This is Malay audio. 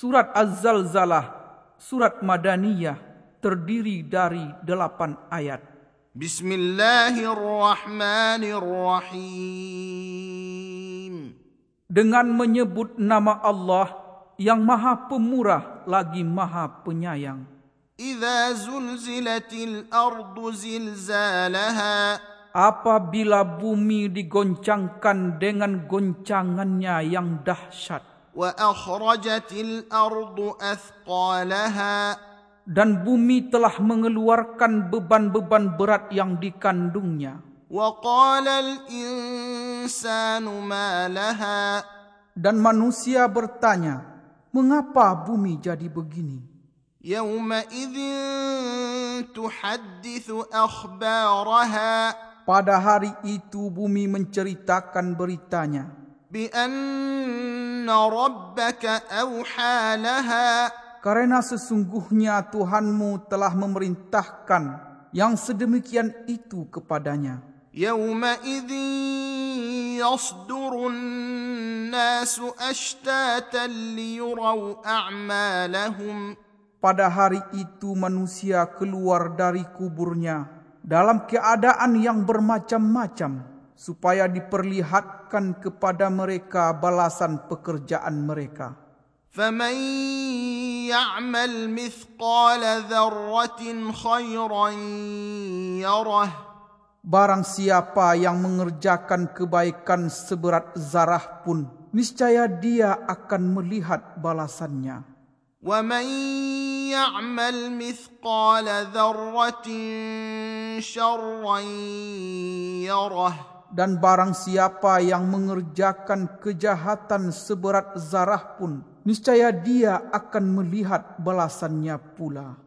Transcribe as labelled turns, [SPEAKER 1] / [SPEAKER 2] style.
[SPEAKER 1] Surat Az-Zalzalah, surat Madaniyah, terdiri dari delapan ayat.
[SPEAKER 2] Bismillahirrahmanirrahim.
[SPEAKER 1] Dengan menyebut nama Allah yang maha pemurah lagi maha penyayang.
[SPEAKER 2] Iza zulzilatil ardu zilzalaha.
[SPEAKER 1] Apabila bumi digoncangkan dengan goncangannya yang dahsyat
[SPEAKER 2] Wa akhrajatil ardu athqalaha.
[SPEAKER 1] Dan bumi telah mengeluarkan beban-beban berat yang dikandungnya.
[SPEAKER 2] وقال الإنسان ما لها
[SPEAKER 1] Dan manusia bertanya, mengapa bumi jadi begini?
[SPEAKER 2] يومئذ تحدث أخبارها
[SPEAKER 1] Pada hari itu bumi menceritakan beritanya.
[SPEAKER 2] بأن rabbaka awha laha.
[SPEAKER 1] Karena sesungguhnya Tuhanmu telah memerintahkan yang sedemikian itu kepadanya.
[SPEAKER 2] Yauma idzin yasdurun nasu ashtatan liyuraw a'malahum.
[SPEAKER 1] Pada hari itu manusia keluar dari kuburnya dalam keadaan yang bermacam-macam supaya diperlihatkan kepada mereka balasan pekerjaan mereka.
[SPEAKER 2] فمن يعمل مثقال ذرة خيرا يره
[SPEAKER 1] Barang siapa yang mengerjakan kebaikan seberat zarah pun, niscaya dia akan melihat balasannya.
[SPEAKER 2] ومن يعمل مثقال ذرة شرا يره
[SPEAKER 1] dan barang siapa yang mengerjakan kejahatan seberat zarah pun, niscaya dia akan melihat balasannya pula.